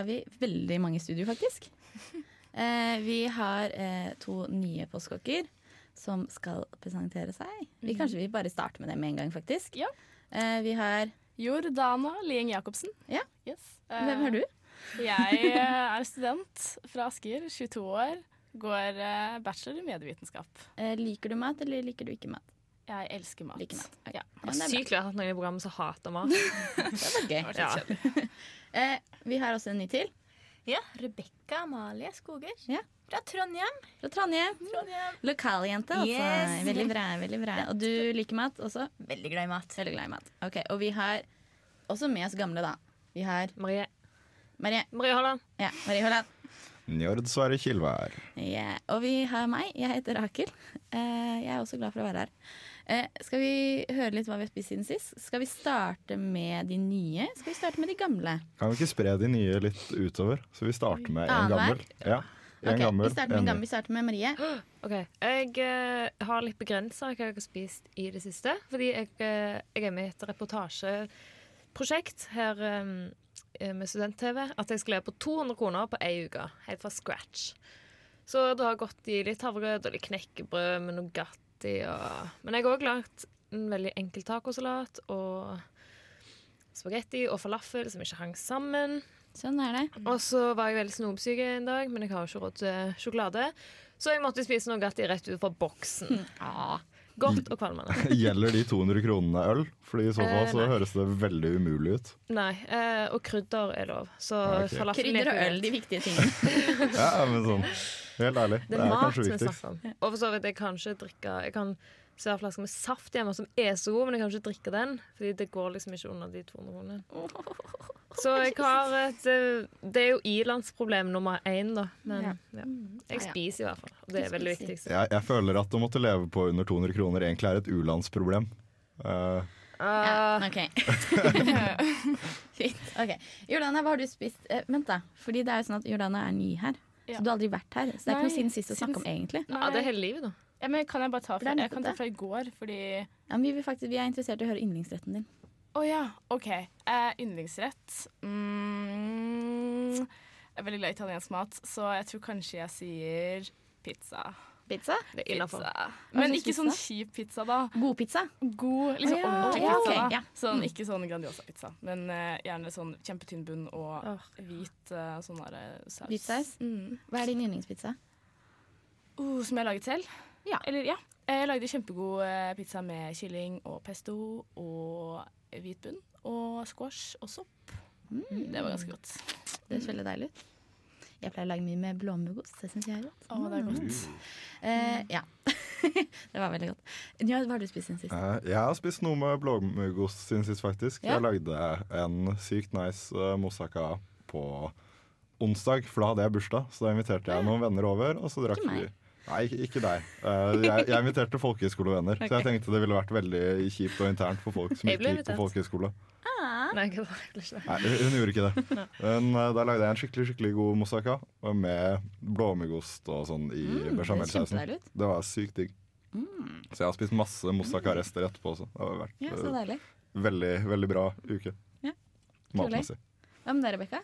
Er vi veldig mange i studio, faktisk. Eh, vi har eh, to nye postkokker som skal presentere seg. Vi Kanskje vi bare starter med det med en gang, faktisk. Ja. Eh, vi har Jordana Lieng Jacobsen. Ja. Yes. Hvem er du? Jeg eh, er student fra Asker, 22 år. Går eh, bachelor i medievitenskap. Eh, liker du mat, eller liker du ikke mat? Jeg elsker mat. Like mat. Ok. Ja. Det er. Sykt lurt at noen i programmet som hater mat. Det var gøy. Ja. Eh, vi har også en ny til. Ja, Rebekka Amalie Skoger. Ja. Fra Trondheim. Fra Trondheim. Trondheim. Lokaljente, altså. Yes. Veldig bra. veldig bra Og du liker mat også? Veldig glad i mat. Veldig glad i mat. Ok, Og vi har også med oss gamle, da. Vi har Marie, Marie. Marie Holland. Ja, Marie Holland. Njord Sverre Kilvær. Yeah. og vi har meg. Jeg heter Rakel. Eh, jeg er også glad for å være her. Eh, skal vi høre litt hva vi har spist siden sist? Skal vi starte med de nye? Skal vi starte med de gamle? Kan vi ikke spre de nye litt utover? Så vi starter med en gammel. Ja, en Ok, gammel, vi starter med en gammel. Vi starter med Marie. Okay. Jeg uh, har litt begrensa hva jeg har spist i det siste. Fordi jeg, uh, jeg er med i et reportasjeprosjekt her um, med student-TV. At jeg skal leve på 200 kroner på ei uke, helt fra scratch. Så det har gått i litt havregrøt og litt knekkebrød med Nugatti. Og... Men jeg har òg lagd en veldig enkel tacosalat og spagetti og falafel som ikke hang sammen. Sånn er det. Og så var jeg veldig snopsyk en dag, men jeg har jo ikke råd til sjokolade. Så jeg måtte spise Nugatti rett ut fra boksen. Ja. Godt og kvalmende. Gjelder de 200 kronene øl? Fordi i så fall Eh, så eh, høres det veldig umulig ut. Nei, eh, og krydder er lov. Så Ah, ok. falafel Krydder og er øl, de viktige tingene. Ja, men sånn, helt ærlig. Det er mat kanskje vi snakker om. Og for så vidt, jeg kan ikke drikke Jeg kan se flasker med saft hjemme som er så god, men jeg kan ikke drikke den. Fordi det går liksom ikke under de 200 kronene. Så jeg har et eh, Det er jo ilandsproblem nummer én, da. Men ja. jeg Ja, ja. spiser i hvert fall. Og det er veldig viktig. Jeg, jeg føler at å måtte leve på under 200 kroner egentlig er et u-landsproblem. Eh, Ja, Ah, OK. Fint. okay. Jordana, hva har du spist? Eh, vent, da. Fordi det er jo sånn at Jordana er ny her. Ja. Så du har aldri vært her. Så det er ikke noe siden sist å snakke om, egentlig. egentlig. ja, det er hele livet, da. Ja, men kan jeg bare ta fra, jeg kan ta fra i går, fordi Ja, men vi, vil faktisk, vi er interessert i å høre yndlingsretten din. Å ja, OK. Eh, yndlingsrett mm, Jeg er veldig glad i italiensk mat, så jeg tror kanskje jeg sier pizza. Pizza? Pizza. Men ikke sånn kjip pizza, da. God pizza? God, liksom ah, ordentlig ja, pizza. Okay, ja. Mm. Sånn, ikke sånn Grandiosa-pizza, men uh, gjerne sånn kjempetynn bunn og oh. hvit uh, sånn eh, saus. Hvit saus? Mm. Hva er din yndlingspizza? Uh, som jeg har laget selv? Ja. Eller ja. Jeg lagde kjempegod pizza med kylling og pesto og hvit bunn. Og squash og sopp. Mm. Det var ganske godt. Det høres veldig deilig ut. Jeg pleier å lage mye med blåmuggost. Det syns jeg er godt. Å, det er godt. Eh, ja. det var veldig godt. Ja, hva har du spist siden sist? eh, jeg har spist noe med blåmuggost siden sist, faktisk. Ja. Jeg lagde en sykt nice uh, moussaka på onsdag, for da hadde jeg bursdag. Så da inviterte jeg noen venner over, og så drakk vi Nei, ikke, deg. Eh, jeg, jeg inviterte folkehøyskolevenner, så jeg tenkte det ville vært veldig kjipt og internt for folk som ikke gikk på folkehøyskole. folkehøyskole. Nei, ikke ikke. Nei, hun hun gjorde ikke det. Men uh, da lagde jeg en skikkelig skikkelig god moussaka med blåmuggost og sånn i Mm, det bechamelsausen. Det. Det var sykt digg. Så jeg har spist masse moussaka-rester etterpå også. Det har vært Ja, så eh, deilig. veldig, veldig bra uke. Ja, Matmessig. Hva med deg, Rebekka?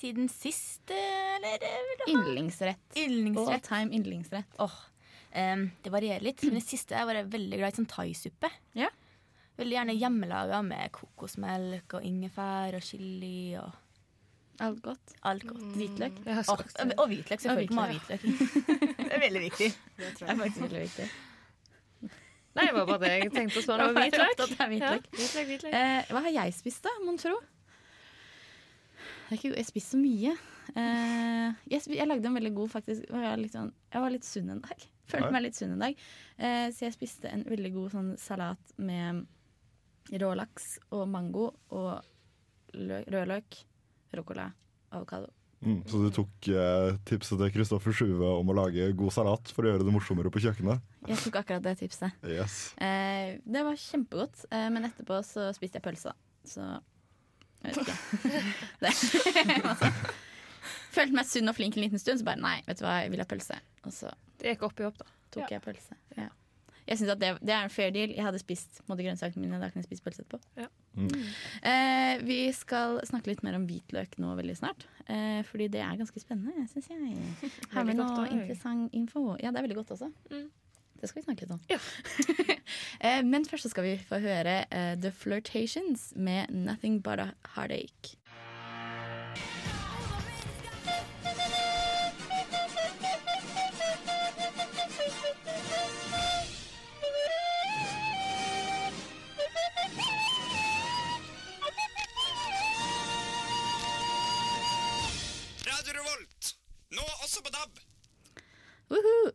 Siden sist, eh, eller eh, vil Yndlingsrett. All time yndlingsrett. Åh, Um, det varierer litt. Men det siste jeg var jeg veldig glad i sånn thaisuppe. Ja. Veldig gjerne hjemmelaga med kokosmelk og ingefær og chili og Alt godt. alt godt. Hvitløk. Og, det. og hvitløk, selvfølgelig. Må ha hvitløk. det er veldig viktig. Det er faktisk veldig viktig. Nei, det var bare det jeg tenkte å spørre om. Hvitløk. Ja, hvitløk. hvitløk, hvitløk. Eh, hva har jeg spist, da, mon tro? Det jeg spiste så mye. Eh, jeg, jeg lagde en veldig god, faktisk. og Jeg var litt, sånn, jeg var litt sunn en dag. Følte meg litt sunn en dag. Eh, så jeg spiste en veldig god sånn salat med rå laks og mango og rødløk, ruccola, avokado. Mm, så du tok eh, tipset til Kristoffer Sjuve om å lage god salat for å gjøre det morsommere på kjøkkenet? Jeg tok akkurat det tipset. Yes. Eh, det var kjempegodt, eh, men etterpå så spiste jeg pølse. Så jeg vet ikke. det. altså, følte meg sunn og flink en liten stund, så bare nei, vet du hva, jeg vil ha pølse. Og så Det gikk opp i opp, da. tok Ja. jeg pølse. Ja. Jeg synes at det, det er en fair deal. Jeg hadde spist måtte grønnsakene mine, da kan jeg spise pølse etterpå. Ja. Mm. Eh, vi skal snakke litt mer om hvitløk nå veldig snart. Eh, fordi det er ganske spennende, syns jeg. Har vi noe også. interessant info? Ja, det er veldig godt også. Mm. Det skal vi snakke litt om. Ja. eh, men først så skal vi få høre uh, The Flirtations med 'Nothing But A Heartache'.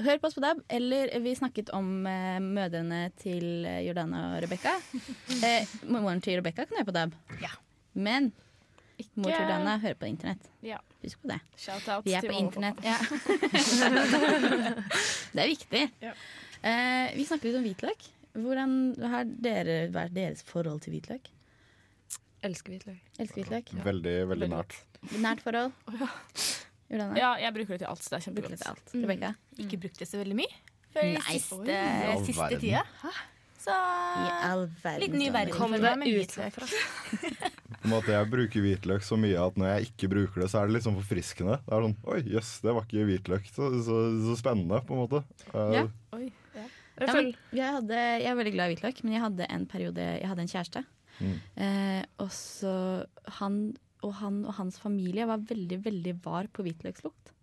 Hør på oss på DAB. Eller vi snakket om eh, mødrene til eh, Jordana og Rebekka. Eh, moren til Rebekka kan høre på DAB. Ja. Men Ikke mor til Jordana hører på internett. Ja. Husk på det. Shout-out Vi er til på internett. Ja. det er viktig. Ja. Eh, vi snakker litt om hvitløk. Hvordan har dere, Hva er deres forhold til hvitløk? Elsker hvitløk. Elsker hvitløk? Veldig, veldig Veldig nært. Nært forhold? Ja. Jordana? Ja, jeg bruker det til alt. så Det er Bruker det kjempegodt. til alt. Rebekka? Ikke brukt det så veldig mye før Nei. siste, all siste verden. tida. Så I all verden. litt ny verden Kom for meg med ut hvitløk. På en måte Jeg bruker hvitløk så mye at når jeg ikke bruker det, så er det sånn forfriskende. Det er sånn Oi, jøss, det var ikke hvitløk. Så, så, så spennende, på en måte. Eh, Ja. Oi, ja. Jeg Ja, men føler, jeg, hadde, jeg er veldig glad i hvitløk, men jeg hadde en periode Jeg hadde en kjæreste. Mm. Eh, og så han og, han og hans familie var veldig, veldig var på hvitløkslukt.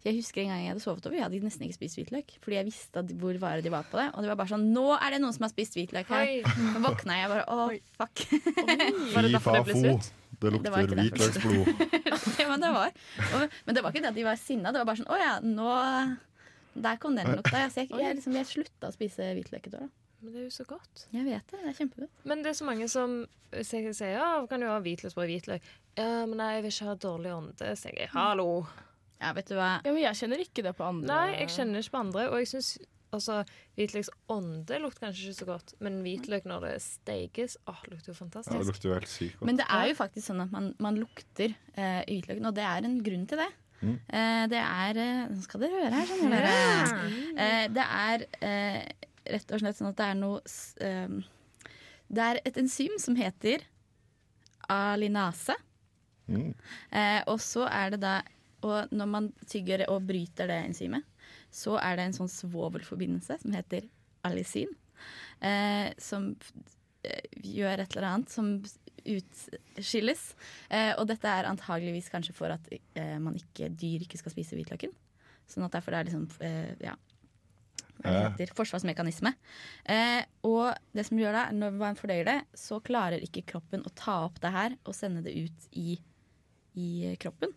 Så Jeg husker en gang jeg hadde sovet over, jeg hadde nesten ikke spist hvitløk. Fordi jeg visste hvor vare de var på det. Og det var bare sånn Nå er det noen som har spist hvitløk her! Så våkna jeg bare Å, fuck. Var det Fy derfor det ble slutt? Lukter det hvitløksblod. det var, det var. Og, men det var ikke det at de var sinna. Det var bare sånn Å ja, nå Der kom den lukta. Jeg, jeg, jeg, liksom, jeg slutta å spise hvitløk et år. Da. Men det er jo så godt. Jeg vet det. Det er kjempegodt. Men det er så mange som sier, ja, kan du ha hvitløksbrød og hvitløk? Ja, men nei, jeg vil ikke ha dårlig ånde. sier jeg, hallo. Ja, vet du hva. ja, men jeg kjenner ikke det på andre. Nei, jeg kjenner ikke på andre. Og jeg syns altså, hvitløksånde lukter kanskje ikke så godt, men hvitløk når det steikes, åh, lukter jo Ja, det lukter jo helt sykt godt. Men det er jo faktisk sånn at man, man lukter eh, hvitløken, og det er en grunn til det. Mm. Eh, det er eh, Nå skal dere høre her, skjønner dere. Eh, det er eh, rett og slett sånn at det er noe Det er et enzym som heter alinase. Mm. Eh, og så er det da Og når man tygger og bryter det enzymet, så er det en sånn svovelforbindelse som heter alisin, Eh, som eh, gjør et eller annet som utskilles. Eh, og dette er antageligvis kanskje for at eh, man ikke, dyr ikke skal spise hvitløken. Sånn at derfor det er liksom eh, ja. Er heter? Forsvarsmekanisme. Eh, og det som gjør det, når man fordøyer det, så klarer ikke kroppen å ta opp det her og sende det ut i, i kroppen.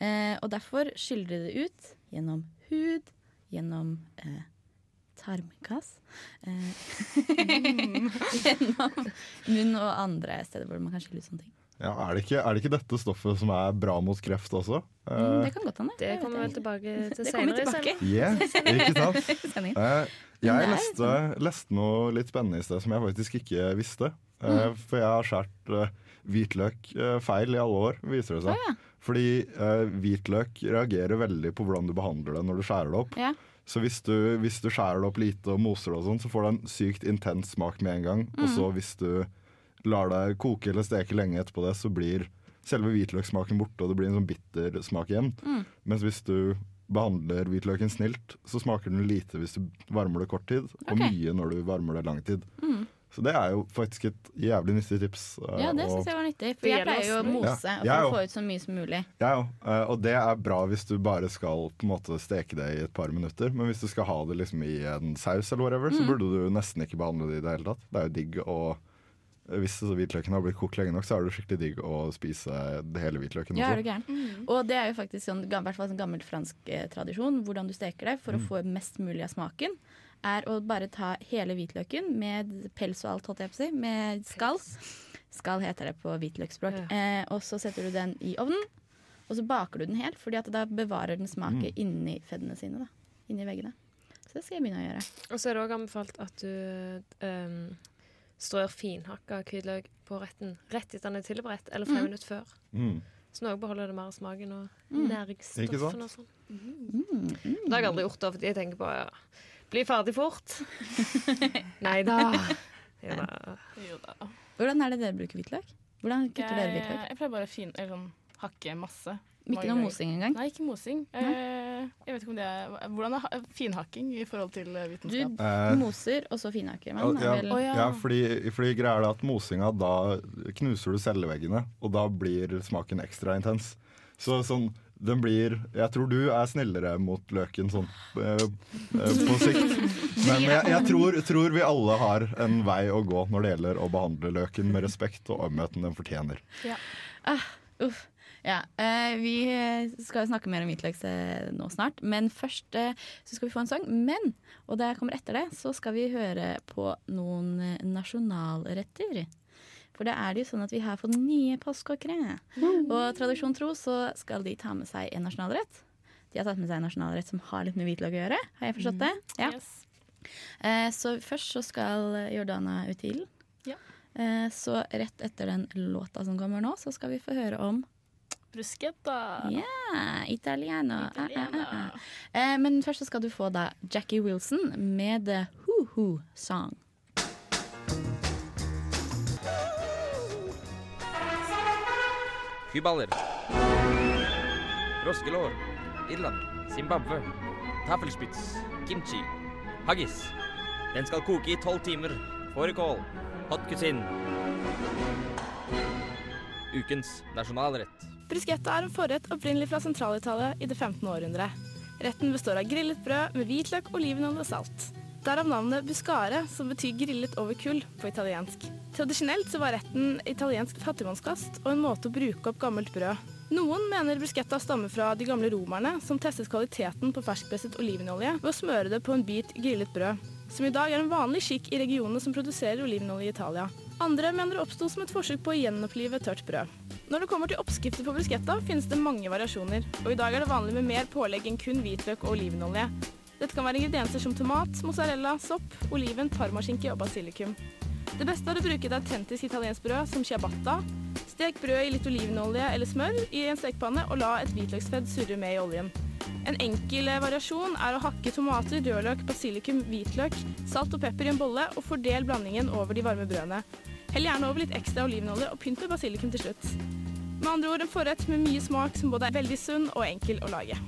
Eh, og derfor skyller de det ut gjennom hud, gjennom eh, tarmkass, Eh, gjennom munn og andre steder hvor man kan skylle ut sånne ting. Ja, er, det ikke, er det ikke dette stoffet som er bra mot kreft også? Mm, Eh, det kan godt hende. Det kommer vel tilbake til senere. tilbake. yeah, ikke sant? Eh, jeg leste, leste noe litt spennende i sted som jeg faktisk ikke visste. Eh, Mm. For jeg har skåret eh, hvitløk eh, feil i alle år, viser det seg. Å, ja. Fordi eh, hvitløk reagerer veldig på hvordan du behandler det når du skjærer det opp. Ja. Så hvis du, hvis du skjærer det opp lite og moser det, og sånn, så får det en sykt intens smak med en gang. Og Mm. så hvis du lar det koke eller steke lenge etterpå det, så blir selve hvitløkssmaken borte, og det blir en sånn bitter smak igjen. Mm. Mens hvis du behandler hvitløken snilt, så smaker den lite hvis du varmer det kort tid, og Ok. mye når du varmer det lang tid. Mm. Så det er jo faktisk et jævlig nyttig tips. eh, Ja, det syns jeg var nyttig. For jeg pleier jo å mose Ja, og for å få ut så mye som mulig. Ja, òg. Eh, og det er bra hvis du bare skal på en måte steke det i et par minutter. Men hvis du skal ha det liksom i en saus, eller whatever, så Mm. burde du nesten ikke behandle det i det hele tatt. Det er jo digg å hvis hvitløken har blitt kokt lenge nok, så er det skikkelig digg å spise det hele hvitløken Ja, er du gæren? Og det er jo faktisk sånn, i hvert fall sånn gammel fransk eh, tradisjon. Hvordan du steker det for å få mest mulig av smaken, er å bare ta hele hvitløken med pels og alt, holdt jeg på å si, med skall. Skall heter det på hvitløksspråk. Eh, og så setter du den i ovnen, og så baker du den helt, fordi at da bevarer den smaken inni feddene sine. da, Inni veggene. Så det skal jeg begynne å gjøre. Og så er det òg anbefalt at du um, strør finhakka hvitløk på retten rett etter den er tilberedt, eller fem minutter før. Mm. Så nå beholder det mer av smaken og mm. næringsstoffene og sånn. Det har jeg aldri gjort, da, fordi jeg tenker på ja, bli ferdig fort. Nei da. Jo da. Jo da. Hvordan er det dere bruker hvitløk? Hvordan kutter dere hvitløk? jeg pleier bare å fin, eller sånn, hakke masse. Ikke noe mosing engang? Nei, ikke mosing. Nei. jeg vet ikke om det er Hvordan er ha- finhakking i forhold til vitenskap? Du? Eh, moser, og så finhakker man. ja, vel- ja. ja, fordi, fordi greia er det at mosinga, da knuser du celleveggene, og da blir smaken ekstra intens. Så sånn, den blir Jeg tror du er snillere mot løken sånn eh, eh, på sikt. Men jeg, jeg tror, tror vi alle har en vei å gå når det gjelder å behandle løken med respekt og ømheten den fortjener. Uff. Ja, eh, Vi skal snakke mer om hvitløk eh, nå snart, men først eh, så skal vi få en sang. Men, og det kommer etter det, så skal vi høre på noen nasjonalretter. For det er det jo sånn at vi har fått nye påskeåkre. Og tradisjon tro så skal de ta med seg en nasjonalrett. De har tatt med seg en nasjonalrett som har litt med hvitløk å gjøre. Har jeg forstått det? Ja. Yes. Eh, så først så skal Jordana ut til ilden. Ja. Eh, så rett etter den låta som kommer nå, så skal vi få høre om Bruschetta. Ja, italiano. Ah, ah, Italiano. ah, ah. Eh, men først så skal du få da Jackie Wilson med The Hoo Hoo Song. Kyballer. Froskelår. Irland. Zimbabwe. Tafelspitz. Kimchi. Haggis. Den skal koke i tolv timer. Fårikål. Hot cuisine. Ukens nasjonalrett. Bruschetta er en forrett opprinnelig fra Sentral-Italia i det 15. århundre. Retten består av grillet brød med hvitløk, olivenolje og salt. Derav navnet buscare, som betyr grillet over kull på italiensk. Tradisjonelt så var retten italiensk fattigmannskast og en måte å bruke opp gammelt brød. Noen mener bruschetta stammer fra de gamle romerne, som testet kvaliteten på ferskpresset olivenolje ved å smøre det på en bit grillet brød, som i dag er en vanlig skikk i regionene som produserer olivenolje i Italia. Andre mener det oppsto som et forsøk på å gjenopplive tørt brød. Når det kommer til oppskrifter på bruschetta, finnes det mange variasjoner, og i dag er det vanlig med mer pålegg enn kun hvitløk og olivenolje. Dette kan være ingredienser som tomat, mozzarella, sopp, oliven, parmaskinke og basilikum. Det beste er å bruke et autentisk italiensk brød som ciabatta. Stek brød i litt olivenolje eller smør i en stekepanne, og la et hvitløksfedd surre med i oljen. En enkel variasjon er å hakke tomater, rødløk, basilikum, hvitløk, salt og pepper i en bolle, og fordel blandingen over de varme brødene. Hell gjerne over litt ekstra olivenolje og pynt med basilikum til slutt. Med andre ord en forrett med mye smak som både er veldig sunn og enkel å lage.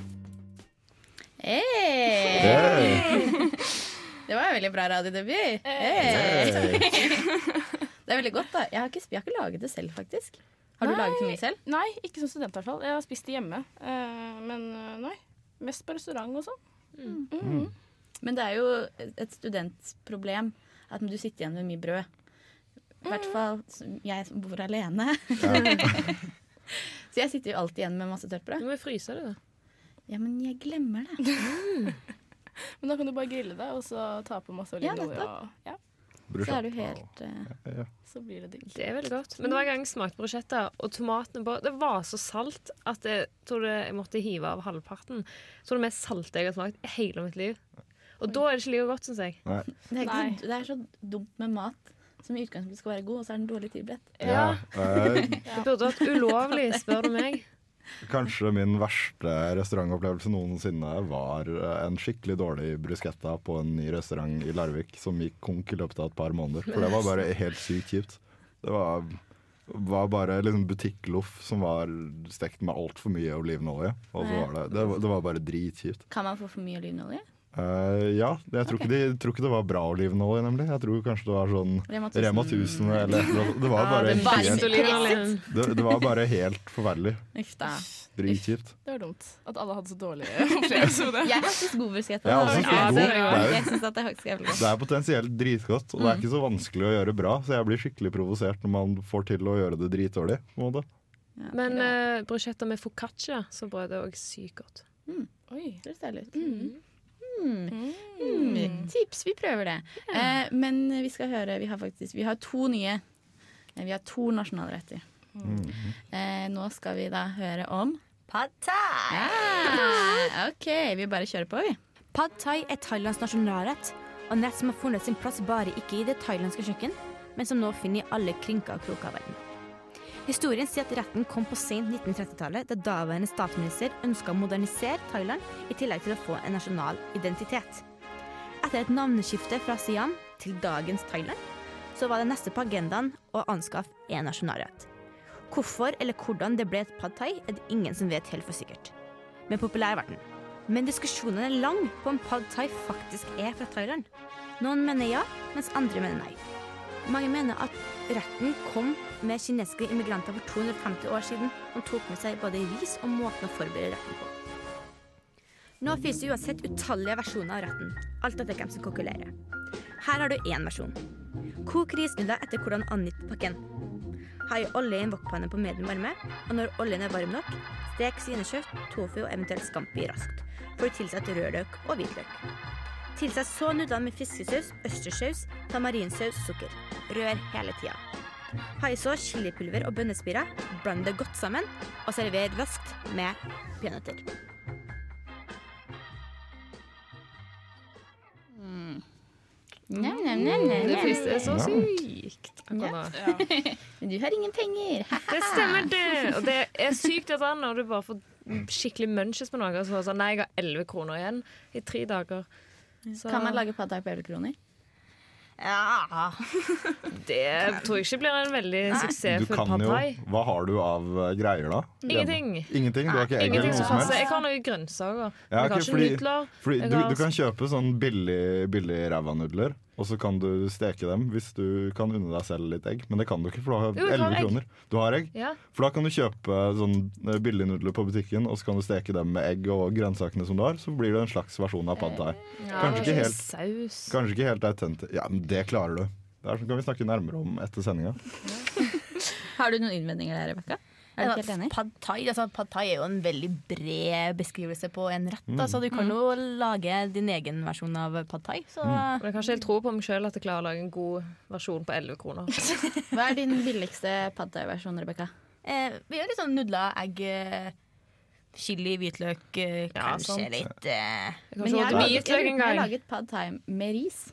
Hey! Det var en veldig bra radiodebut. Hey! Det er veldig godt, da. Jeg har ikke, jeg har ikke laget det selv, faktisk. Har du laget det mye selv? Nei, ikke som student i hvert fall. Jeg har spist det hjemme. Eh, men eh, nei, mest på restaurant og sånn. Mhm. Men det er jo et studentproblem at du sitter igjen med mye brød. I hvert fall jeg som bor alene. Så jeg sitter jo alltid igjen med masse tørt Du brød. må jo fryse det, da. Ja, men jeg glemmer det. Men da kan du bare grille det, og så ta på masse Ja, olivenolje. og ja, Så er du helt uh, Ja. så blir det digg. Det er veldig godt. Men det var en gang jeg smakte bruschetta, og tomatene på Det var så salt at jeg tror det, jeg måtte hive av halvparten. Jeg tror det er mest salte jeg har smakt i hele mitt liv. Og da er det ikke like godt, syns jeg. Nei. det, er ikke Nei. så, det er så dumt med mat som i utgangspunktet skal være god, og så er den dårlig tilberedt. Ja. ja. Det burde vært ulovlig, spør du meg. Kanskje min verste restaurantopplevelse noensinne var eh, en skikkelig dårlig bruschetta på en ny restaurant i Larvik som gikk konk i løpet av et par måneder. For det var bare helt sykt kjipt. Det var, var bare liksom butikkloff som var stekt med altfor mye olivenolje. Og så var det, det, var, det var bare dritkjipt. Kan man få for mye olivenolje? Eh, ja, jeg tror, ikke de, tror ikke det var bra olivenolje, nemlig. Jeg tror kanskje det var sånn Rema 1000. Eller et. Det var bare, det er helt, det, det var bare helt forferdelig. Dritkjipt. Det var dumt at alle hadde så dårlig opplevelse med det. Jeg har faktisk god. Jeg har Ja, det Det er at det er. Det er potensielt dritgodt, og det er Mm. ikke så vanskelig å gjøre bra. Så jeg blir skikkelig provosert når man får til å gjøre det dritdårlig. Ja, Men uh, bruschetta med foccaccia så brød er òg sykt godt. Oi. Det ser deilig ut. Mm. Mm. Tips, vi prøver det. Eh, men vi skal høre Vi har faktisk Vi har to nye. Eh, Vi har to nasjonalretter. Eh, nå skal vi da høre om Pad thai. ja, OK, vi bare kjører på, vi. Pad thai er Thailands nasjonalrett, og nett som har funnet sin plass bare ikke i det thailandske kjøkken, men som nå finner i alle krinker og kroker av verden. Historien sier at retten kom på sent 1930-tallet, da daværende statsminister ønska å modernisere Thailand i tillegg til å få en nasjonal identitet. Etter et navneskifte fra Siam til dagens Thailand, så var det neste på agendaen å anskaffe en nasjonalrett. Hvorfor eller hvordan det ble et pad thai, er det ingen som vet helt for sikkert. Men populær ble den. Men diskusjonen er lang på om pad thai faktisk er fra Thailand. Noen mener ja, mens andre mener nei. Mange mener at retten kom med kinesiske immigranter for 250 år siden og tok med seg både ris og måten å forberede retten på. Nå finnes det uansett utallige versjoner av retten, alt etter hvem som kokulerer. Her har du én versjon. Kok risnudler etter hvordan angitt på pakken. Ha i olje i en wokpanne på medium varme, og når oljen er varm nok, stek svinekjøtt, tofu og eventuelt scampi raskt, Får du tilsetter rødløk og hvitløk. Tilsett så nudlene med fiskesaus, østersaus, tamarinsaus sukker. Rør hele tida. Ha i så chilipulver og bønnespirer, bland det godt sammen, og server raskt med peanøtter. Nam, nam, nam, nam, Det frister så sykt. Ja. Men du har ingen penger. Det stemmer, det! Og det er sykt dette når du bare får skikkelig munches på noe. Og så sånn, Nei, jeg har 11 kroner igjen i tre dager. Så Kan man lage pad thai på 11 kroner? Ja. det tror jeg ikke blir en veldig Du suksessfull kan pad thai. Hva har du av eh, greier, da? Ingenting. Ingenting? Du har ikke egg eller noe som helst? Jeg har noen grønnsaker. Ja, jeg har ikke fordi- nudler. Fordi du, du kan kjøpe sånn billig, billig ræva nudler, og så kan du steke dem hvis du kan unne deg selv litt egg. Men det kan du ikke, for du har Jo, 11 kroner. Du har egg? Ja. For da kan du kjøpe sånn eh, billige nudler på butikken, og så kan du steke dem med egg og grønnsakene som du har. Så blir det en slags versjon av pad thai. Ja, Kanskje ikke helt- Saus. Kanskje ikke helt autentisk. Ja, men det klarer du. Det er sånn kan vi snakke nærmere om etter sendinga. Har du noen innvendinger der, Rebekka? Er du helt enig? Pad thai, altså, pad thai er jo en veldig bred beskrivelse på en rett. Mm. så du Mm. kan jo lage din egen versjon av pad thai. Så Mm. jeg kan ikke helt tro på meg sjøl at jeg klarer å lage en god versjon på 11 kroner. Hva er din billigste pad thai-versjon, Rebekka? eh, vi gjør litt sånn nudler, egg, eh, chili, hvitløk, kanskje Ja, litt eh, Men jeg har laget, jeg hvitløk har laget pad thai med ris.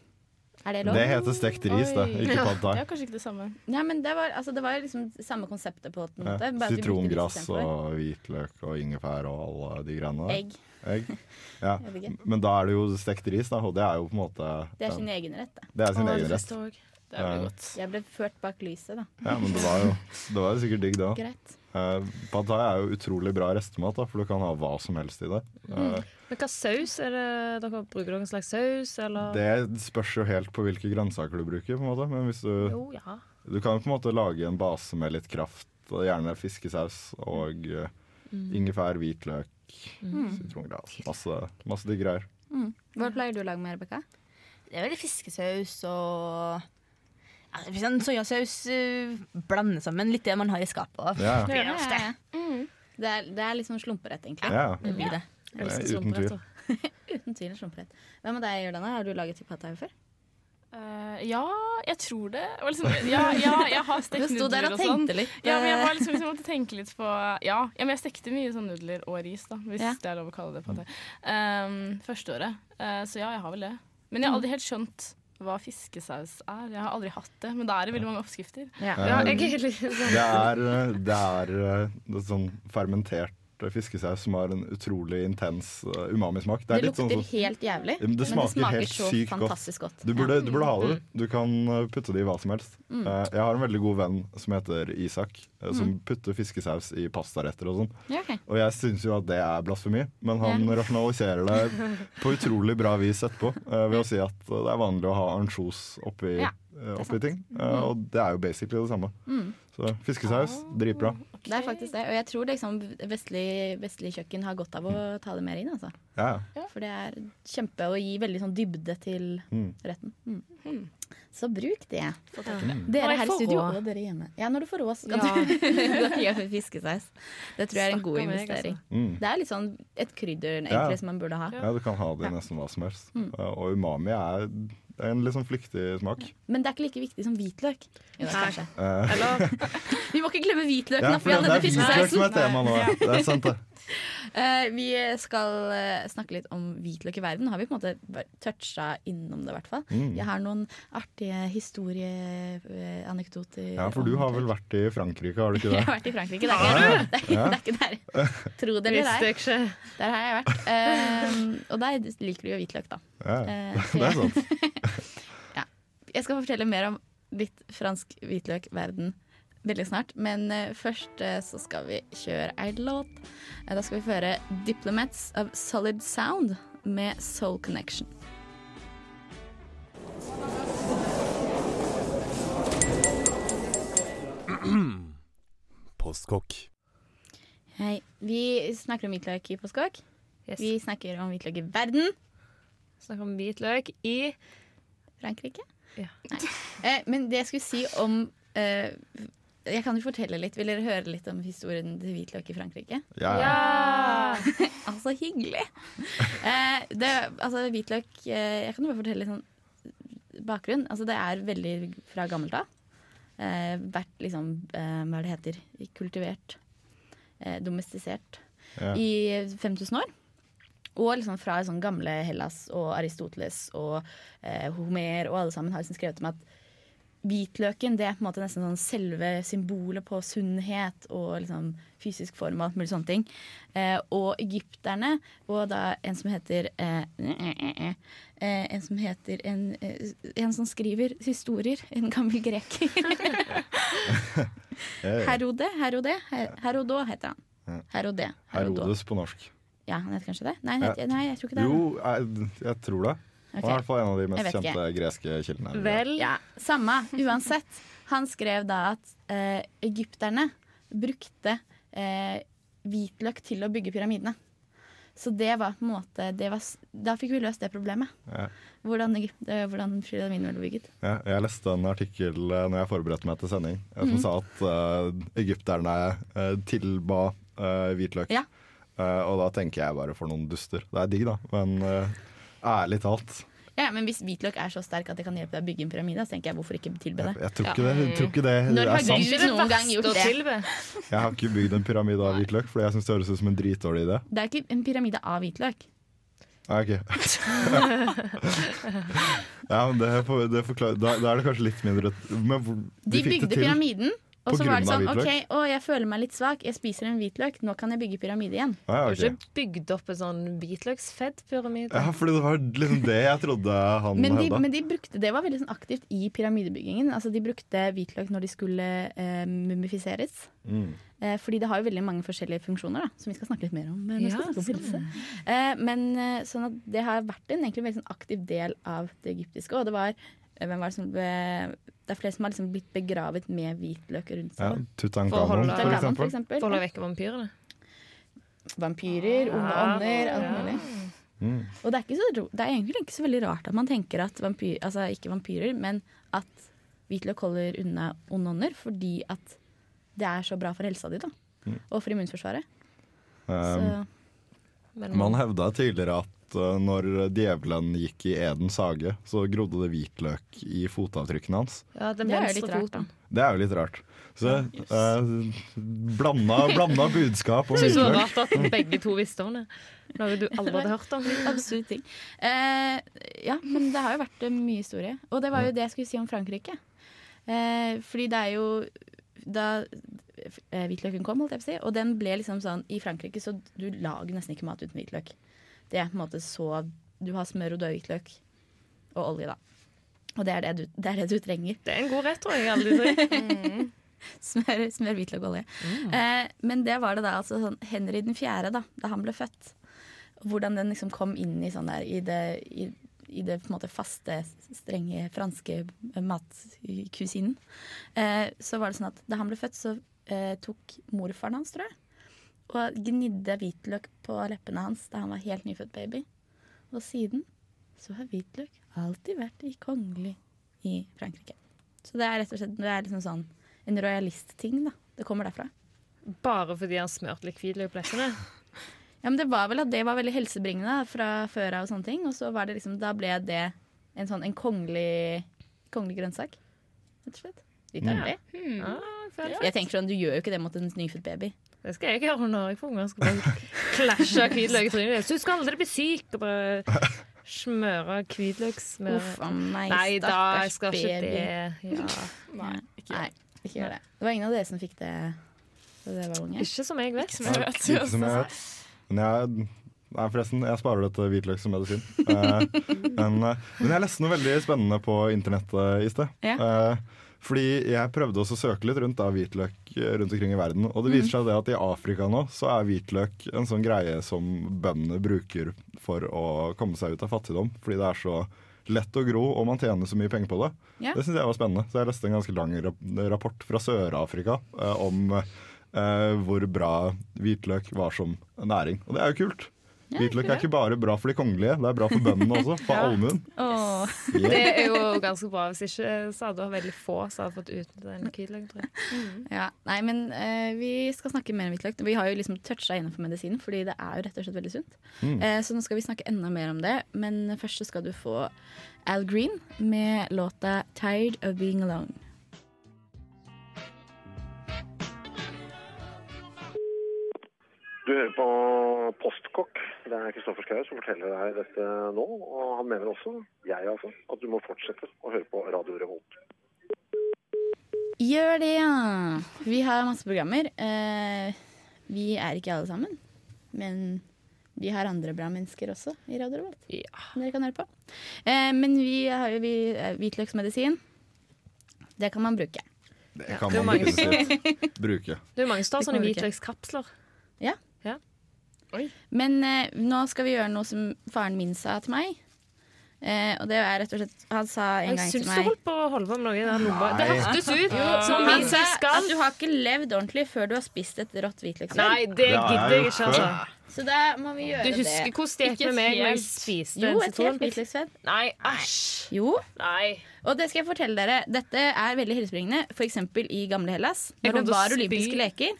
Er det lov? Det heter stekt ris, da. Ikke pad thai. Det er kanskje ikke det samme. Nei, men det var, altså, det var liksom samme konseptet på en måte. Ja. Sitrongrass og hvitløk og ingefær og alle de greiene der. Egg. Egg. Ja. Men da er det jo stekt ris, da, og det er jo på en måte Det er sin egen rett, det. det er sin egen rett. Det blir godt. Jeg ble ført bak lyset, da. Ja, men det var jo det var jo sikkert digg, det òg. Uh, pad thai er jo utrolig bra restemat, da, for du kan ha hva som helst i det. Eh, Men hva saus er det dere bruker? dere en slags saus, eller? det spørs jo helt på hvilke grønnsaker du bruker. på en måte Men hvis du, Jo, ja. du kan på en måte lage en base med litt kraft, og gjerne fiskesaus og mm. ingefær, hvitløk, sitrongrass. Masse, masse digg greier. Hva pleier du å lage med, Rebekka? Det er veldig fiskesaus og ja, hvis en soyasaus uh, blander sammen litt det man har i skapet. Ja, Det ja. det er, det er liksom slumperett, egentlig. ja. Det blir det. Elsker Uten tvil. slumperetter. Uten tvil en slumperett. Hva med deg, denne? Har du laget pad thai før? Uh, ja, jeg tror det. Liksom, ja, ja, jeg har Du stekt sto der nudler og og sånn. tenkte litt. Ja, men jeg eh, var liksom, liksom måtte tenke litt på ja, ja, men jeg stekte mye sånn nudler og ris, da, hvis Ja. det er lov å kalle det pad thai. Um, første året. Eh, så ja, jeg har vel det. Men jeg har aldri helt skjønt hva fiskesaus er. Jeg har aldri hatt det, men da er det veldig mange oppskrifter. ja. Ja, jeg er litt sånn Det er, det er det er sånn fermentert fiskesaus som har en utrolig intens uh, umamismak. Det, det lukter sånn lukter helt jævlig, det men det smaker helt så sykt fantastisk godt. Du burde, du burde ha det. Du kan uh, putte det i hva som helst. Mm. Uh, jeg har en veldig god venn som heter Isak, som Mm. putter fiskesaus i pastaretter og sånn. Ja, okay. Og jeg syns jo at det er blasfemi, men han Ja. rasjonaliserer det på utrolig bra vis etterpå. ved å si at det er vanlig å ha ansjos oppi, Ja, oppi ting. Uh, Mm. Og det er jo basically det samme. Mm. Så fiskesaus, dritbra. Det er faktisk det. Og jeg tror liksom vestlig, vestlig kjøkken har godt av å ta det mer inn. Altså. Ja. For det er kjempe å gi veldig sånn dybde til Mm. retten. Mm. Så bruk det. Dere her i studio og dere hjemme. Ja, når du får råd, skal kan Ja. du gjøre fiskesaus. Det tror jeg er en god meg, investering. Mm. Det er litt sånn et krydder egentlig Ja. som man burde ha. Ja, du kan ha det i nesten hva som helst. Mm. Uh, og umami er en litt sånn flyktig smak. Men det er ikke like viktig som hvitløk. Jo, kanskje. Uh, Vi må ikke glemme hvitløken, ja, for for vi det, det er hvitløk som er tema nå. Det er sant, det. Eh, vi skal eh, snakke litt om hvitløk i verden. Har vi på en måte toucha innom det, i hvert fall. Mm. Jeg har noen artige historieanekdoter. Ja, for du har vel vært i Frankrike, har du ikke det? Jeg har vært i Frankrike. Det er ikke, det er, Ja. det er ikke der. Tro det eller ei. Der har jeg vært. Uh, og der liker du jo hvitløk, da. Ja, uh, det er sant. sant. Jeg skal fortelle mer om litt fransk hvitløkverden veldig snart. Men eh, først eh, så skal vi kjøre ei låt. Eh, da skal vi føre 'Diplomats of Solid Sound' med Soul Connection. Postkokk. Hei. Vi snakker om hvitløk i Postkokk. Yes. Vi snakker om hvitløk i verden. Snakker om hvitløk i Frankrike. Ja. Nei. Eh, men det jeg skulle si om eh, Jeg kan jo fortelle litt. Vil dere høre litt om historien til hvitløk i Frankrike? Ja, ja. Altså, hyggelig! Eh, det, altså, hvitløk eh, Jeg kan jo bare fortelle litt sånn bakgrunn. Altså, det er veldig fra gammelt av. Eh, vært liksom eh, Hva det heter? Kultivert. Eh, domestisert. Ja. I 5000 år. Og liksom fra sånn gamle Hellas og Aristoteles og eh, Homer og alle sammen har liksom skrevet om at hvitløken det er på en måte nesten sånn selve symbolet på sunnhet og liksom fysisk form og alt mulig sånne ting. Eh, og egypterne, og da en som heter eh, eh, En som heter en, eh, en som skriver historier, en gammel greker. Herode, Herode, Her- Herodo heter han. Herode. Herodes på norsk. Ja, han heter kanskje det? Nei, heter, nei jeg tror ikke det. Jo, jeg, jeg tror det. Han Ok. er i hvert fall en av de mest ikke. kjente greske kildene. Vel, Ja, Samme. Uansett. Han skrev da at eh, egypterne brukte eh, hvitløk til å bygge pyramidene. Så det var på en måte det var, Da fikk vi løst det problemet. Ja. Hvordan, eh, hvordan pyramidene ble bygget. Ja, jeg leste en artikkel eh, når jeg forberedte meg til sending, eh, som Mhm. sa at eh, egypterne eh, tilba eh, hvitløk. Ja. Eh, og da tenker jeg bare for noen duster. Det er digg, da, men eh, ærlig talt Ja, Men hvis hvitløk er så sterk at det kan hjelpe deg å bygge en pyramide, så tenker jeg hvorfor ikke tilbe det. jeg tror ikke det, jeg tror ikke det Når er har du noen gang gjort det? Jeg har ikke bygd en pyramide av hvitløk, fordi jeg syns det høres ut som en dritdårlig idé. Det er ikke en pyramide av hvitløk. Nei, ok. ja, men det, det forklarer da, da er det kanskje litt mindre Men hvor- De fikk det bygde til pyramiden, og så var det sånn OK, å, jeg føler meg litt svak, jeg spiser en hvitløk, nå kan jeg bygge pyramide igjen. Ah, ja, Du har ikke bygd opp en sånn hvitløksfettpyramide? ja, for det var liksom det jeg trodde han Men de, hadde. men de brukte, det var veldig sånn aktivt i pyramidebyggingen. Altså De brukte hvitløk når de skulle eh, mumifiseres. Mm. Eh, fordi det har jo veldig mange forskjellige funksjoner, da, som vi skal snakke litt mer om. Men, Ja, skal snakke. Eh, men eh, sånn at det har vært en egentlig veldig sånn aktiv del av det egyptiske. Og det var, eh, hvem var det, som ble, det er flere som har liksom blitt begravet med hvitløk rundt seg. Ja, Tutankhamon, for for eksempel. For å holde vekk vampyrene? Vampyrer, onde ånder, alt mulig. Mm. Og det er, ikke så, det er egentlig ikke så veldig rart at man tenker at vampyr, altså ikke vampyrer, men at hvitløk holder unna onde ånder, fordi at det er så bra for helsa di, da. Mm. Og for immunforsvaret. Um, Så Men Man hevda tidligere at uh, når djevelen gikk i Edens hage, så grodde det hvitløk i fotavtrykkene hans. ja, den det er jo litt rart, da. Det er jo litt rart. Så uh, blanda, blanda budskap om det var hvitløk. rart at begge to visste om det. Noe du aldri hadde hørt om. Absurd ting. Eh, ja, men det har jo vært eh, mye historie. Og det var jo det jeg skulle si om Frankrike. Eh, fordi det er jo da eh, hvitløken kom, holdt jeg på å si. Og den ble liksom sånn I Frankrike så du lager nesten ikke mat uten hvitløk. Det er på en måte så Du har smør og død hvitløk. Og olje, da. Og det er det, du, det er det du trenger. Det er en god rett, tror jeg. Aldri tror. Smør, smør hvitløk og olje. Eh, men det var det da altså sånn Henry den fjerde, da, da han ble født. Hvordan den liksom kom inn i sånn der i det, i, i det måte faste, strenge franske matkusinen. Eh, så var det sånn at da han ble født, så eh, tok morfaren hans, tror jeg, og gnidde hvitløk på leppene hans da han var helt nyfødt baby. Og siden så har hvitløk alltid vært i kongelig i Frankrike. Så det er rett og slett det er liksom sånn en royalist-ting, da. Det kommer derfra. Bare fordi han smørte litt hvitløk på leppene. Ja, men det var vel at det var veldig helsebringende fra før av og sånne ting. Og så var det liksom, da ble det en sånn en kongelig, kongelig grønnsak. Rett og slett. Litt artig. Ah, føler jeg. Jeg tenker sånn, Du gjør jo ikke det mot en nyfødt baby. Det skal jeg gjøre når jeg får unger. Skal bare klasje hvitløk i trynet. Du skal aldri bli syk og bare smøre hvitløkssmør. Uff a meg, Nei da, jeg stakkars skal ikke det. Ja. Nei, ikke, Nei, ikke gjør det. Det var ingen av dere som fikk det da dere var unge? Ikke som jeg vet. Som jeg vet. Ikke som jeg vet. Men jeg Nei, forresten, jeg sparer det til hvitløk som medisin. Eh, men, eh, men jeg leste noe veldig spennende på internettet i sted. Ja. Eh, fordi jeg prøvde også å søke litt rundt av hvitløk eh, rundt omkring i verden. Og det viser seg det at i Afrika nå så er hvitløk en sånn greie som bøndene bruker for å komme seg ut av fattigdom. Fordi det er så lett å gro, og man tjener så mye penger på det. Ja. Det syns jeg var spennende. Så jeg leste en ganske lang rapport fra Sør-Afrika eh, om eh, hvor bra hvitløk var som næring. Og det er jo kult. Hvitløk er ikke bare bra for de kongelige, det er bra for bøndene også. For allmuen. Åh, Det er jo ganske bra. Hvis ikke så hadde det vært veldig få som hadde fått ut den hvitløken, tror jeg. ja. Nei, men uh, vi skal snakke mer om hvitløk. Vi har jo liksom toucha innenfor medisinen, fordi det er jo rett og slett veldig sunt. Mm. Uh, så nå skal vi snakke enda mer om det. Men først så skal du få Al Green med låta 'Tired of Being Alone'. Du hører på Postkokk. Det er Kristoffer Schou som forteller deg dette nå. Og han mener også, jeg altså, at du må fortsette å høre på Radio Revolt. Gjør det, ja. Vi har masse programmer. Eh, vi er ikke alle sammen, men vi har andre bra mennesker også i Radio Revolt. Ja. Dere kan høre på. Eh, men vi har jo eh, hvitløksmedisin. Det kan man bruke. Det kan man bruke. Det er mange som tar sånne vi hvitløkskapsler. Men eh, nå skal vi gjøre noe som faren min sa til meg. Eh, og det er rett og slett Han sa en Jeg gang til syns du meg holdt på å holde på med noe i. Det hørtes ut som Han sa at du har ikke levd ordentlig før du har spist et rått hvitløksfrø. Nei, det jeg gidder jeg ikke, altså. Så da må vi gjøre Du det. husker hvordan det gikk Ikke med meg når jeg spiste Jo, et helt sitron? Nei, æsj. Jo, Nei. og det skal jeg fortelle dere. Dette er veldig helsebringende. For eksempel i gamle Hellas. Når det var olympiske leker,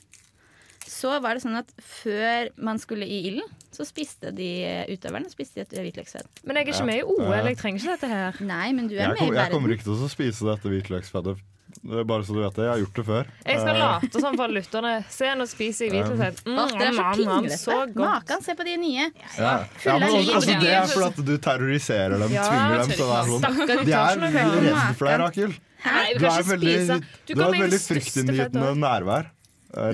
så var det sånn at før man skulle i ilden, så spiste de utøverne spiste et hvitløksfett. Men jeg er ikke med i OL. Jeg trenger ikke dette her. Nei, men du er Jeg, med kom, i jeg kommer ikke til å spise dette hvitløksfettet. Er Bare så du vet det. Jeg har gjort det før. Jeg skal Eh, late som for lytterne. Se, nå spiser jeg hvitløksfett. Mm, oh, det er så pinglete. Makan, se på de nye. Ja. Ja, men altså, det er fordi at du terroriserer dem, Ja, tvinger dem til å være sånn. De er redde for deg, Rakel. Nei, du har veldig, du har et veldig fryktinngytende nærvær.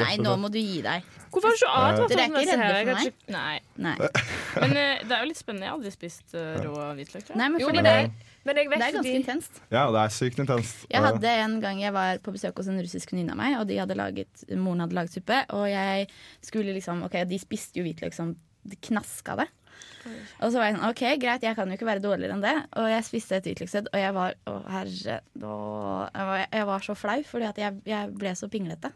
Nei, nå må du gi deg. Hvorfor har du ikke advart Dere er ikke her? redde for meg? Nei. Nei. Men uh, det er jo litt spennende. Jeg har aldri spist uh, rå hvitløk. Nei, men Jo, men det, det, men jeg vet det er ganske intenst. Ja, det er sykt intenst. Jeg hadde en gang jeg var på besøk hos en russisk venninne av meg, og de hadde laget, moren hadde laget suppe, og jeg skulle liksom Ok, de spiste jo hvitløk som det knaska det. Og så var jeg sånn OK, greit, jeg kan jo ikke være dårligere enn det. Og jeg spiste et hvitløkssødd, og jeg var Å, herre jeg, var, jeg var så flau, fordi at jeg, jeg ble så pinglete.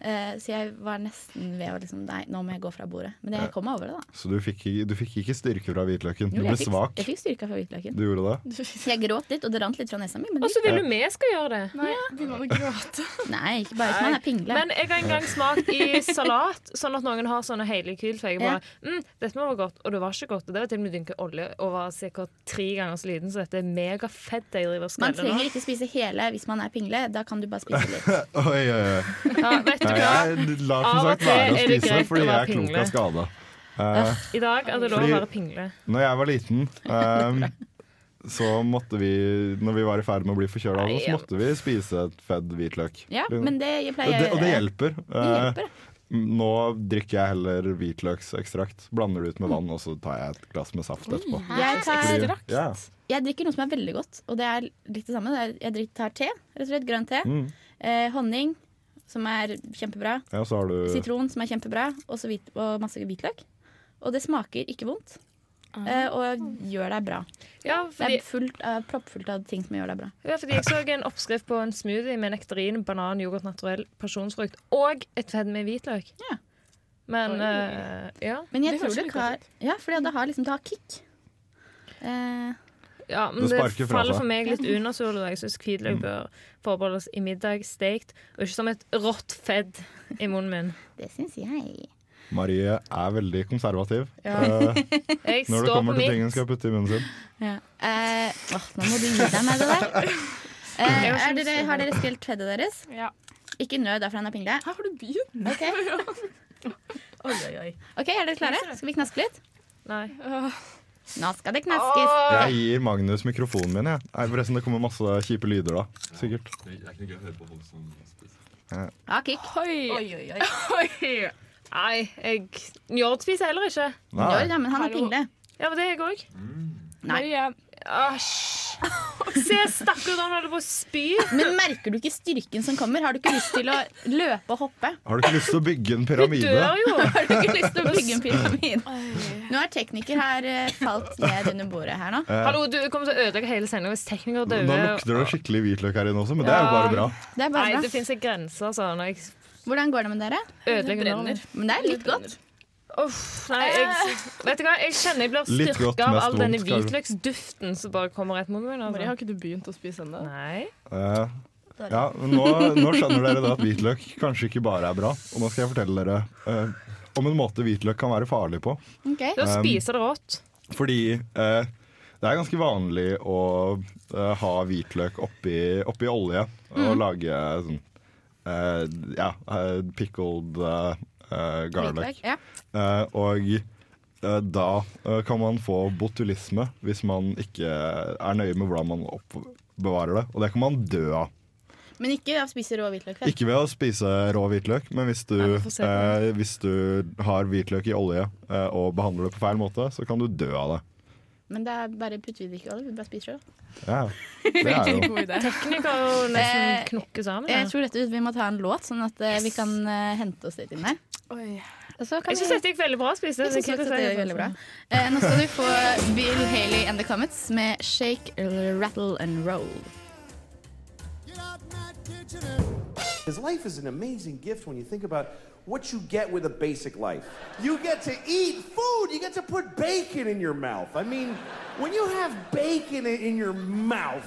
Eh, så jeg var nesten ved å liksom Nei, nå må jeg gå fra bordet. Men jeg kom meg over det, da. Så du fikk, du fikk ikke styrke fra hvitløken? Du ble fikk, svak? jeg fikk styrke fra hvitløken. Du gjorde det? Jeg gråt litt, og det rant litt fra nesa mi. Og så vil du vi skal gjøre det. Nei, begynner man å gråte. nei, ikke bare hvis man er pingle. Men jeg har en gang smakt i salat, sånn at noen har sånne hele kyl. For jeg bare mm, Dette må være godt. Og det var ikke godt. Og det var til og med dynket olje og var sikkert tre ganger så liten, så dette er megafett jeg driver og Man trenger ikke spise hele hvis man er pingle. Da kan du bare spise litt. Oi, oi, oi. Ja, vet du? Jeg lar som sagt være å spise fordi jeg er klok av skade. Uh, I dag er det lov å være pingle. når jeg var liten, um, så måtte vi, når vi var i ferd med å bli forkjøla, så måtte vi spise et fedd hvitløk. Ja, men det pleier det, og det hjelper. Det hjelper. Uh, Nå drikker jeg heller hvitløksekstrakt. Blander det ut med vann, og så tar jeg et glass med saft etterpå. Jeg, tar, Fordi- ja. jeg drikker noe som er veldig godt, og det er litt det samme. Jeg tar te, rett og slett grønn te. Mm. Eh, honning, som er kjempebra. ja, så har du Sitron, som er kjempebra. Og, så hvit, og masse hvitløk. Og det smaker ikke vondt. Eh, og gjør deg bra. Ja, Det er fullt, av- proppfullt av ting som gjør deg bra. ja, fordi jeg så en oppskrift på en smoothie med nektarin, banan, yoghurt naturell, pasjonsfrukt og et fedd med hvitløk. Ja. Men eh, ja. Men jeg Det tror det har Ja, fordi det har liksom Det har kick. Eh, ja, men Det det, faller for meg litt unaturlig. Jeg syns hvitløk Mm. bør forbeholdes i middag stekt, og ikke som et rått fedd i munnen min. det syns jeg. Marie er veldig konservativ Ja. uh, når det kommer til ting hun skal putte i munnen sin. Ja. Uh, åh, nå må du gi deg med det der. Uh, har er dere, har dere spilt feddet deres? Ja. Ikke nød derfor han er pingle. Her har du begynt. Okay. Oi, oi, oi. Ok, Er dere klare? Skal vi knaske litt? Nei. Nå skal det knaskes. Jeg gir Magnus mikrofonen min. Jeg. Nei, forresten, det kommer masse kjipe lyder da. Sikkert. Ja, kick. Oi. Oi, oi, oi. Nei, jeg Njord spiser heller ikke. Nei. Njord, ja, men han er pingle. Ja, men det er jeg òg. Nei. Marie. Æsj. Se, stakkar, han holder på å spy. Men merker du ikke styrken som kommer? Har du ikke lyst til å løpe og hoppe? Har du ikke lyst til å bygge en Du dør jo. Har du ikke lyst til å bygge en pyramide? Nå er tekniker her eh, falt ned under bordet her nå. Eh, Hallo, du kommer til å ødelegge hele sendinga hvis teknikere Nå lukter det skikkelig hvitløk her inne også, men det er jo bare bra. Det er Nei, bra. det fins en grense, altså. Når jeg Hvordan går det med dere? ødelegger brenner. Men det er litt godt. Uff, nei, jeg, vet du hva? jeg kjenner jeg blir styrka av all denne hvitløksduften som bare kommer rett mot meg. Marie, Altså. har ikke du begynt å spise ennå? Nei. Eh, ja, nå, nå skjønner dere da at hvitløk kanskje ikke bare er bra. Og nå skal jeg fortelle dere eh, om en måte hvitløk kan være farlig på. Okay. Da Um, spiser det rått. Fordi eh, det er ganske vanlig å eh, ha hvitløk oppi, oppi olje og lage sånn eh, ja, eh, pickled garlic. Hvitløk, Ja. Eh, og eh, da eh, kan man få botulisme hvis man ikke er nøye med hvordan man oppbevarer det. Og det kan man dø av. Men ikke ved å spise rå hvitløk. vel? Ikke ved å spise rå hvitløk, men hvis du, eh, hvis du har hvitløk i olje eh, og behandler det på feil måte, så kan du dø av det. Men det er bare putter vi det ikke i olje, vi bare spiser det. Ja, det er jo. Teknikere jo nesten knokke sammen. Jeg tror dette vi må ta en låt, sånn at eh, vi kan eh, hente oss litt inn her. Oi. Og så kan Jeg syns vi- dette gikk veldig bra å spise. Jeg synes Det også kult å det si. er veldig bra. Eh, nå skal du få Bill Haley and The Comets med Shake, Rattle and Roll. Because life is an amazing gift when you think about what you get with a basic life. You get to eat food, you get to put bacon in your mouth. I mean, when you have bacon in your mouth,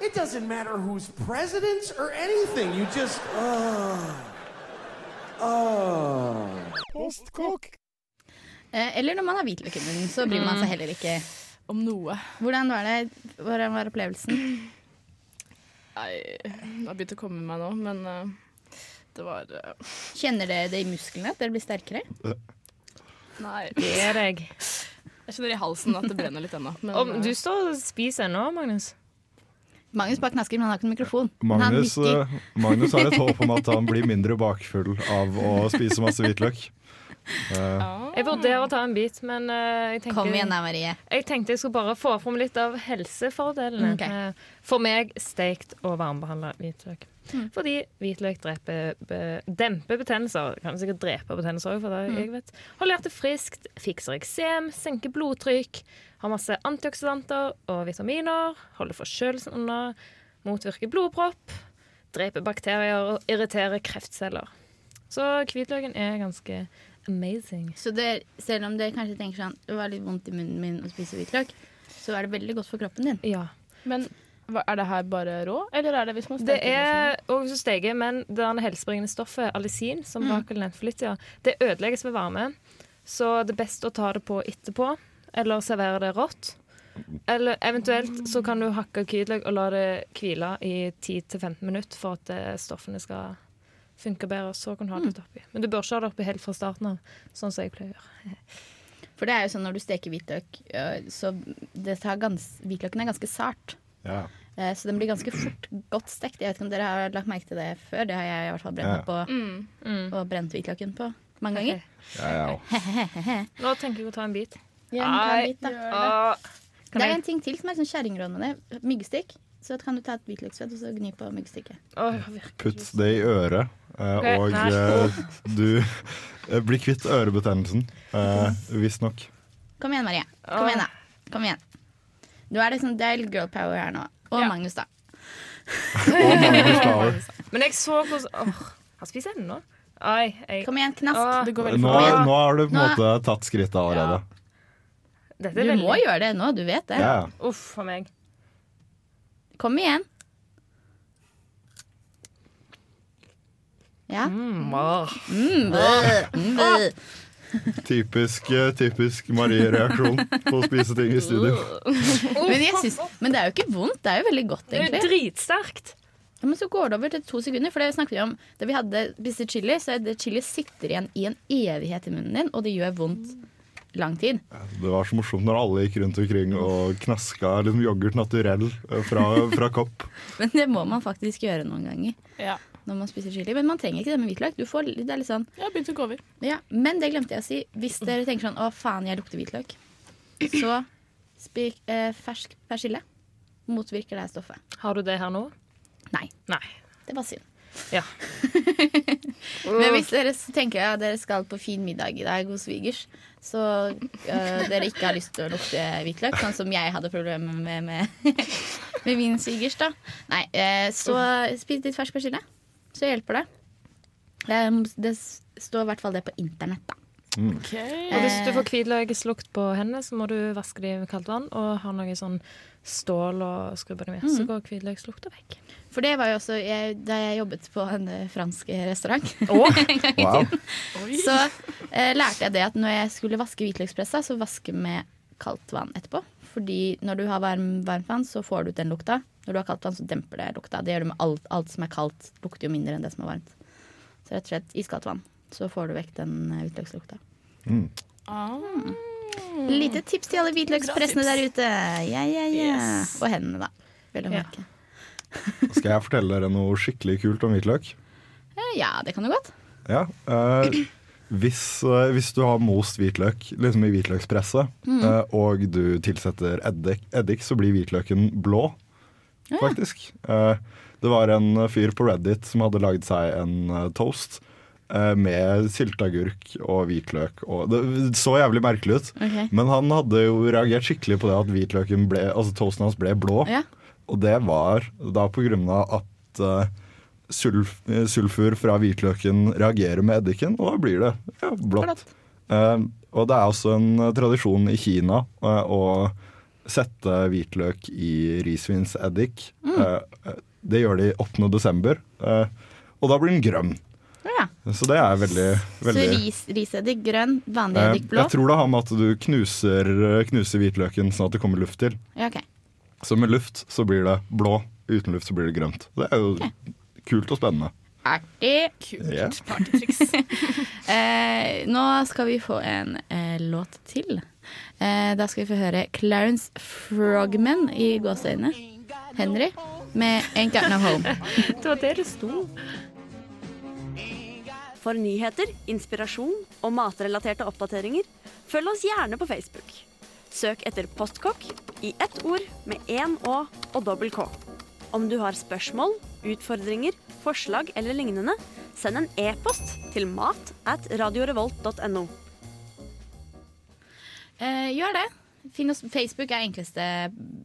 it doesn't matter who's president or anything. You just, oh, oh. Postkokk. Eh, eller når man har hvitløk i munnen, så bryr man seg heller ikke. Om noe. Hvordan var det? Hvordan var opplevelsen? Nei, det har begynt å komme meg nå, men uh, det var uh... Kjenner dere det i musklene? At dere blir sterkere? Nei. Det er jeg. Jeg kjenner i halsen at det brenner litt ennå. Men Om eh, du står og spiser ennå, Magnus. Magnus bare knasker, men han har ikke noen mikrofon. Magnus, eh, Magnus har et håp om at han blir mindre bakfull av å spise masse hvitløk. Uh. Jeg vurderer å ta en bit, men uh, jeg, tenker, Kom igjen Marie. jeg tenkte jeg skulle bare få fram litt av helsefordelene. Okay. Uh, For meg steikt og varmebehandla hvitløk. Mm. Fordi hvitløk dreper, be, demper betennelser. Kan sikkert drepe betennelser òg, for det Mm. jeg vet. Holder hjertet friskt, fikser eksem, senker blodtrykk. Har masse antioksidanter og vitaminer. Holder forkjølelsen unna. Motvirker blodpropp. Dreper bakterier og irriterer kreftceller. Så hvitløken er ganske amazing. Så det, selv om dere kanskje tenker sånn Det var litt vondt i munnen min å spise hvitløk, så er det veldig godt for kroppen din. Ja. Men hva, er det her bare rå, eller er det hvis man Det er også steget, men det men det helsebringende stoffet, alisin, som Mm. Rakel nevnte for litt siden, det ødelegges ved varme. Så det er best å ta det på etterpå, eller servere det rått. Eller eventuelt så kan du hakke hvitløk og la det hvile i 10-15 minutter for at eh, stoffene skal funke bedre. Så kan du ha det oppi. Men du bør ikke ha det oppi helt fra starten av, sånn som jeg pleier å gjøre. For det er jo sånn når du steker hvitløk, så det tar gans, hvitløken er ganske sart. Ja. Eh, Så den blir ganske fort godt stekt. Jeg vet ikke om dere har lagt merke til det før. Det har jeg i hvert fall brent Ja. på. Mm. Og brent hvitløken på mange ganger. Ja, ja. Nå tenker jeg å ta en bit. Ja, da. Ah, Det er en ting til som er sånn kjerringråd med det. Myggstikk. Så kan du ta et hvitløksfett og så gni på myggstikket. Åh. Putt det i øret, eh, og eh, du eh, blir kvitt ørebetennelsen. Uh, Visstnok. Kom igjen, Marie. Kom igjen, da. Kom igjen. Du er liksom, det er litt girl power her nå. Og Ja. Magnus, da. Og Magnus Power. Men jeg så hvordan Åh, han spiser ennå. Jeg Kom igjen, knask. Det går Nå, nå har du på en måte tatt skrittet allerede. Dette Du er veldig må gjøre det nå, du vet det. Ja. Uff a meg. Kom igjen. Ja. Mm. Mm, mm. Typisk, eh, typisk Marie-reaksjon på å spise ting i studio. Men, jeg synes, men det er jo ikke vondt. Det er jo veldig godt, egentlig. Det er dritsterkt. Ja, men så går det over til to sekunder. For det snakket vi om Da vi hadde spiste chili, så er det chili sitter igjen i en evighet i munnen din, og det gjør vondt lang tid. Det var så morsomt når alle gikk rundt omkring og knaska liksom yoghurt naturell eh, fra, fra kopp. Men det må man faktisk gjøre noen ganger Ja. når man spiser chili. Men man trenger ikke det med hvitløk. Du får, det er litt sånn Ja, begynt å gå over. Ja, men det glemte jeg å si. Hvis dere tenker sånn 'Å, faen, jeg lukter hvitløk', så spik eh, fersk persille motvirker det stoffet. Har du det her nå? Nei. Nei. Det var synd. Ja. Men hvis dere tenker at dere skal på fin middag i dag hos svigers, så øh, dere ikke har lyst til å lukte hvitløk, sånn som jeg hadde problemer med med, med min svigers, da. Nei, eh, så spis litt fersk persille. Så hjelper det. Um, det står i hvert fall det på internett, da. Og hvis du får hvitløkslukt på hendene, så må du vaske dem med kaldt vann og ha noe sånn stål og skrubbe dem med. Så Mhm. går hvitløkslukta vekk. For det var jo også jeg, da jeg jobbet på en eh, fransk restaurant. Oh. en Wow. så eh, lærte jeg det at når jeg skulle vaske hvitløkspressa, så vaske med kaldt vann etterpå. Fordi når du har varm, varmt vann, så får du ut den lukta. Når du har kaldt vann, så demper det lukta. Det gjør du med alt, alt som er kaldt, lukter jo mindre enn det som er varmt. Så rett og slett iskaldt vann. Så får du vekk den eh, hvitløkslukta. Mm. Lite tips til alle hvitløkspressene der ute. Ja, ja, ja. Yes. Og hendene, da. Vel å Ja. merke. Skal jeg fortelle dere noe skikkelig kult om hvitløk? Eh, Ja, det kan du godt. Ja. eh, hvis, eh, hvis du har most hvitløk liksom i hvitløkspresset, Mm. eh, og du tilsetter eddik, eddik, så blir hvitløken blå, Ja. faktisk. Eh, det var en fyr på Reddit som hadde lagd seg en toast eh, med sylteagurk og hvitløk. Og det så jævlig merkelig ut. Okay. Men han hadde jo reagert skikkelig på det at hvitløken ble, altså toasten hans ble blå. Ja. Og det var da på grunn av at uh, sulf, eh, sulfur fra hvitløken reagerer med eddiken, og da blir det ja, blått. Uh, og det er også en eh, tradisjon i Kina eh, å sette hvitløk i risvinseddik. Mm. Eh, eh, det gjør de 8. desember, eh, og da blir den grønn. Ja. Så det er veldig, veldig Så ris, riseddik grønn, vanlig Eh, eddik blå. Jeg tror det har med at du knuser, knuser hvitløken sånn at det kommer luft til. Ja, okay. Så med luft så blir det blå, uten luft så blir det grønt. Det er jo kult og spennende. Artig. Kult yeah. partytriks. Eh, nå skal vi få en eh, låt til. Eh, da skal vi få høre Clarence Frogman i gåseøynene. Henry med Ain't Got No Home. Det var det det sto. For nyheter, inspirasjon og matrelaterte oppdateringer, følg oss gjerne på Facebook. Søk etter Postkokk i ett ord med én Å og dobbel K. Om du har spørsmål, utfordringer, forslag eller lignende, send en e-post til mat at radiorevolt.no. Eh, gjør det. Finn oss, Facebook er enkleste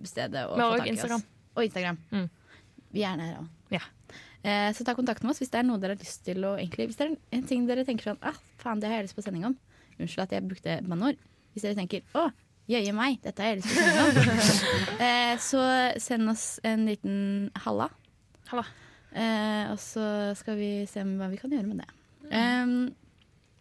stedet å Men få og tak i oss. Og Instagram. Mm. Vi er der òg. Ja. Eh, så ta kontakt med oss hvis det er noe dere har lyst til å egentlig, Hvis det er en, ting dere tenker sånn ah, faen, det har jeg lyst på sending om. Unnskyld at jeg brukte banneord. Hvis dere tenker å, jøye meg, dette har jeg lyst til å sending om. eh, så send oss en liten halla. Halla. Eh, og så skal vi se hva vi kan gjøre med det. Um,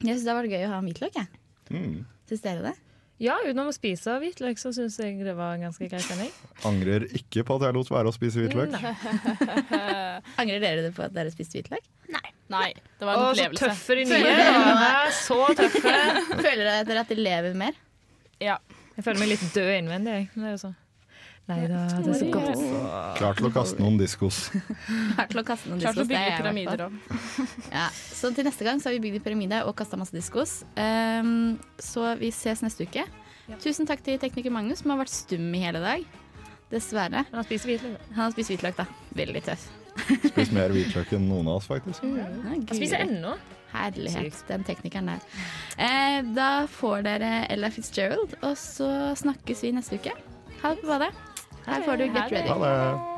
jeg syns det var gøy å ha hvitløk, jeg. Mm. Syns dere det? Ja, utenom å spise hvitløk, så syns jeg det var en ganske grei sending. Angrer ikke på at jeg lot være å spise hvitløk. Angrer dere det på at dere spiste hvitløk? Nei, Nei. det var en Å, så tøffe de nye? Så tøffe. Føler dere at dere lever mer? Ja. Jeg føler meg litt død innvendig. jeg. Det er jo så. Nei da, det er så godt. Klar til å kaste noen diskos. Klar til å kaste noen Klart diskos. det er jeg i hvert pyramider fall. òg. Ja, så til neste gang så har vi bygd en pyramide og kasta masse diskos. Um, så vi ses neste uke. Tusen takk til tekniker Magnus, som har vært stum i hele dag. Dessverre. Han spist hvitløk. Han har spist hvitløk, da. Veldig tøff. Spist mer hvitløk enn noen av oss, faktisk. Ja, Han spiser ennå. Herlighet, den teknikeren der. Eh, da får dere Ella Fitzgerald, og så snakkes vi neste uke. Ha det på badet. Her får du Get Ready. Ha det.